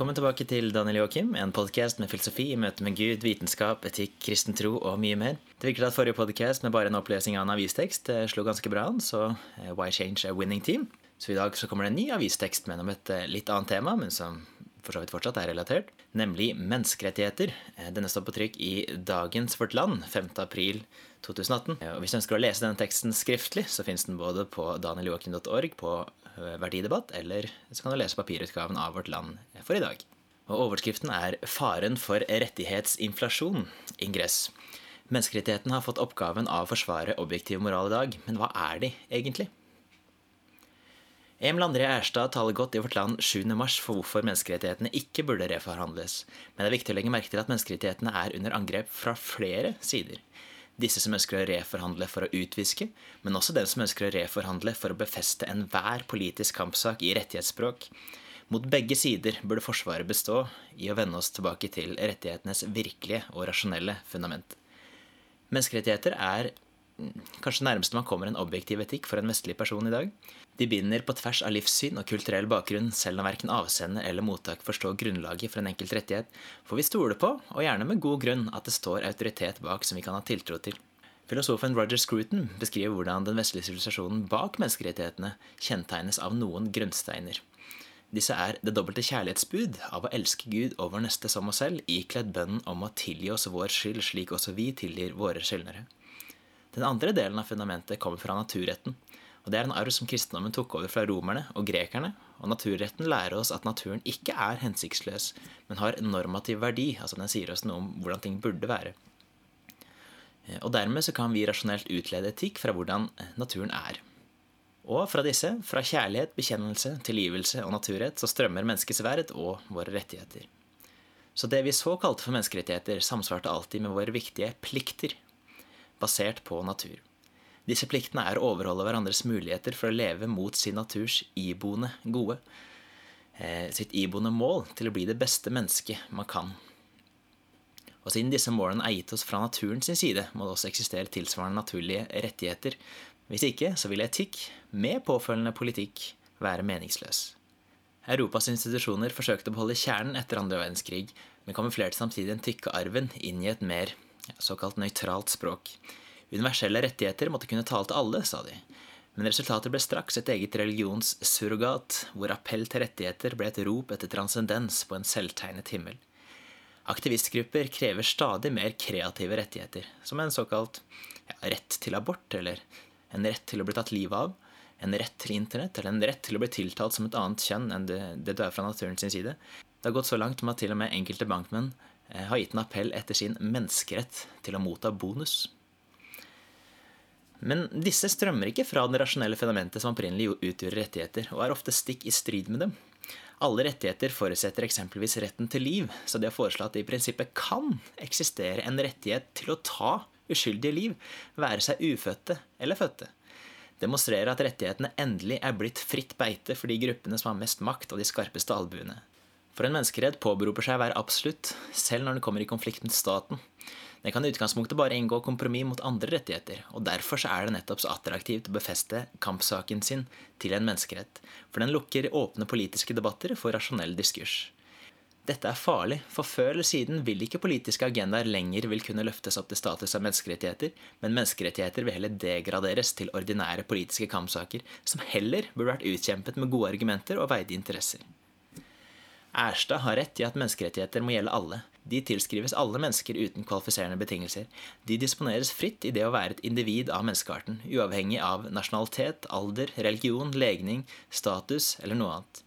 Velkommen tilbake til Daniel Joakim, en podkast med filosofi i møte med Gud, vitenskap, etikk, kristen tro og mye mer. Det virker at forrige podkast med bare en opplesning av en avistekst eh, slo ganske bra an, så eh, why change a winning team? Så i dag så kommer det en ny avistekst men om et eh, litt annet tema, men som for så vidt fortsatt er relatert, nemlig menneskerettigheter. Denne står på trykk i Dagens Vårt Land 5. april 2018. Og hvis du ønsker å lese denne teksten skriftlig, så finnes den både på danieljoakim.org, på verdidebatt, eller så kan du lese papirutgaven av Vårt Land for i dag. Og Overskriften er 'Faren for rettighetsinflasjon'. Ingress. Menneskerettighetene har fått oppgaven av å forsvare objektiv moral i dag, men hva er de egentlig? Emil André Erstad taler godt i Vårt Land 7.3 for hvorfor menneskerettighetene ikke burde reforhandles, men det er viktig å legge merke til at menneskerettighetene er under angrep fra flere sider disse som ønsker å reforhandle for å utviske, men også dem som ønsker å reforhandle for å befeste enhver politisk kampsak i rettighetsspråk. Mot begge sider burde Forsvaret bestå i å vende oss tilbake til rettighetenes virkelige og rasjonelle fundament. Menneskerettigheter er kanskje nærmeste man kommer en objektiv etikk for en vestlig person i dag. De binder på tvers av livssyn og kulturell bakgrunn, selv om verken avsender eller mottak forstår grunnlaget for en enkelt rettighet, får vi stole på, og gjerne med god grunn, at det står autoritet bak som vi kan ha tiltro til. Filosofen Roger Scruton beskriver hvordan den vestlige sivilisasjonen bak menneskerettighetene kjennetegnes av noen grunnsteiner. Disse er det dobbelte kjærlighetsbud av å elske Gud og vår neste som oss selv, ikledd bønnen om å tilgi oss vår skyld slik også vi tilgir våre skyldnere. Den andre delen av fundamentet kommer fra naturretten. og Det er en arv som kristendommen tok over fra romerne og grekerne. og Naturretten lærer oss at naturen ikke er hensiktsløs, men har en normativ verdi. altså Den sier oss noe om hvordan ting burde være. Eh, og Dermed så kan vi rasjonelt utlede etikk fra hvordan naturen er. Og fra disse, fra kjærlighet, bekjennelse, tilgivelse og naturrett, så strømmer menneskets verd og våre rettigheter. Så det vi så kalte for menneskerettigheter, samsvarte alltid med våre viktige plikter basert på natur. Disse pliktene er å overholde hverandres muligheter for å leve mot sin naturs iboende gode. Eh, sitt iboende mål til å bli det beste mennesket man kan. Og siden disse målene er gitt oss fra naturens side, må det også eksistere tilsvarende naturlige rettigheter. Hvis ikke så vil etikk, med påfølgende politikk, være meningsløs. Europas institusjoner forsøkte å beholde kjernen etter andre verdenskrig, men kamuflerte samtidig den tykke arven inn i et mer såkalt nøytralt språk. Universelle rettigheter måtte kunne tale til alle, sa de. Men resultatet ble straks et eget religionssurrogat, hvor appell til rettigheter ble et rop etter transcendens på en selvtegnet himmel. Aktivistgrupper krever stadig mer kreative rettigheter, som en såkalt ja, rett til abort, eller en rett til å bli tatt livet av, en rett til internett, eller en rett til å bli tiltalt som et annet kjønn enn det, det du er fra naturen sin side. Det har gått så langt med at til og med enkelte bankmenn har gitt en appell etter sin menneskerett til å motta bonus. Men disse strømmer ikke fra det rasjonelle fenomentet som opprinnelig utgjorde rettigheter, og er ofte stikk i strid med dem. Alle rettigheter forutsetter eksempelvis retten til liv, så det å foreslå at det i prinsippet kan eksistere en rettighet til å ta uskyldige liv, være seg ufødte eller fødte, demonstrerer at rettighetene endelig er blitt fritt beite for de gruppene som har mest makt og de skarpeste albuene. For en menneskerett påberoper seg å være absolutt, selv når den kommer i konflikt med staten. Den kan i utgangspunktet bare inngå kompromiss mot andre rettigheter, og derfor er det nettopp så attraktivt å befeste kampsaken sin til en menneskerett, for den lukker åpne politiske debatter for rasjonell diskurs. Dette er farlig, for før eller siden vil ikke politiske agendaer lenger vil kunne løftes opp til status av menneskerettigheter, men menneskerettigheter vil heller degraderes til ordinære politiske kampsaker, som heller burde vært utkjempet med gode argumenter og veide interesser. Erstad har rett i at menneskerettigheter må gjelde alle. De tilskrives alle mennesker uten kvalifiserende betingelser. De disponeres fritt i det å være et individ av menneskearten, uavhengig av nasjonalitet, alder, religion, legning, status eller noe annet.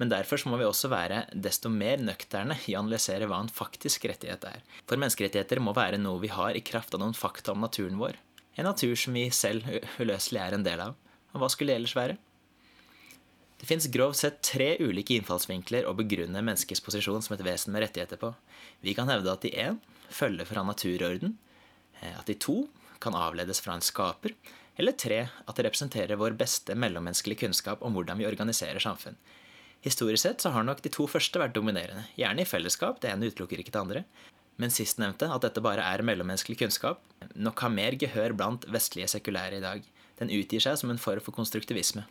Men derfor må vi også være desto mer nøkterne i å analysere hva en faktisk rettighet er. For menneskerettigheter må være noe vi har i kraft av noen fakta om naturen vår. En natur som vi selv uløselig er en del av. Og hva skulle det ellers være? Det fins grovt sett tre ulike innfallsvinkler å begrunne menneskets posisjon som et vesen med rettigheter på. Vi kan hevde at de én følger fra naturorden, eh, at de to kan avledes fra en skaper, eller tre at det representerer vår beste mellommenneskelige kunnskap om hvordan vi organiserer samfunn. Historisk sett så har nok de to første vært dominerende, gjerne i fellesskap, det ene utelukker ikke det andre. Men sistnevnte, at dette bare er mellommenneskelig kunnskap, nok har mer gehør blant vestlige sekulære i dag. Den utgir seg som en form for konstruktivisme.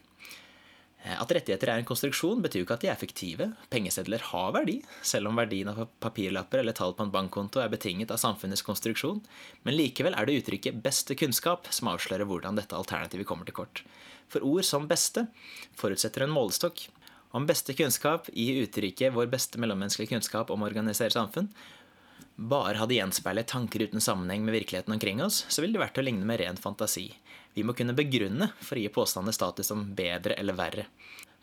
Rettigheter er en konstruksjon, betyr jo ikke at de er effektive. Pengesedler har verdi, selv om verdien av papirlapper eller tall på en bankkonto er betinget av samfunnets konstruksjon. Men likevel er det uttrykket 'beste kunnskap' som avslører hvordan dette alternativet kommer til kort. For ord som 'beste' forutsetter en målestokk. Om beste kunnskap i uttrykket 'vår beste mellommenneskelige kunnskap om å organisere samfunn' bare hadde gjenspeilet tanker uten sammenheng med virkeligheten omkring oss, så ville det vært å ligne med ren fantasi. Vi må kunne begrunne for å gi påstander status som bedre eller verre.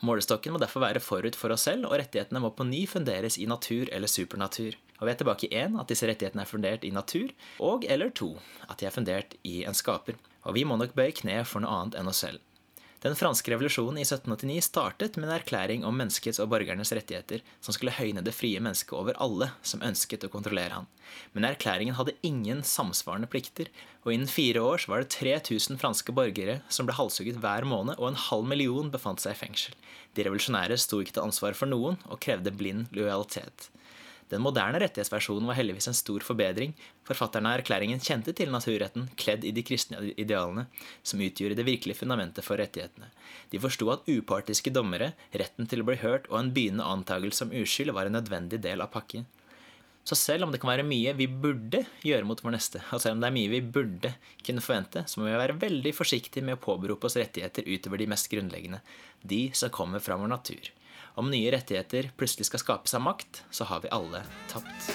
Målestokken må derfor være forut for oss selv, og rettighetene må på ny funderes i natur eller supernatur. Og vi er tilbake i én, at disse rettighetene er fundert i natur, og eller to, at de er fundert i en skaper. Og vi må nok bøye kne for noe annet enn oss selv. Den franske revolusjonen i 1789 startet med en erklæring om menneskets og borgernes rettigheter, som skulle høyne det frie mennesket over alle som ønsket å kontrollere han. Men erklæringen hadde ingen samsvarende plikter, og innen fire år var det 3000 franske borgere som ble halshugget hver måned, og en halv million befant seg i fengsel. De revolusjonære sto ikke til ansvar for noen, og krevde blind lojalitet. Den moderne rettighetsversjonen var heldigvis en stor forbedring. Forfatterne av erklæringen kjente til naturretten, kledd i de kristne idealene, som utgjorde det virkelige fundamentet for rettighetene. De forsto at upartiske dommere, retten til å bli hørt og en begynnende antakelse om uskyld var en nødvendig del av pakken. Så selv om det kan være mye vi burde gjøre mot vår neste, og selv om det er mye vi burde kunne forvente, så må vi være veldig forsiktige med å påberope oss rettigheter utover de mest grunnleggende, de som kommer fra vår natur. Om nye rettigheter plutselig skal skapes av makt, så har vi alle tapt.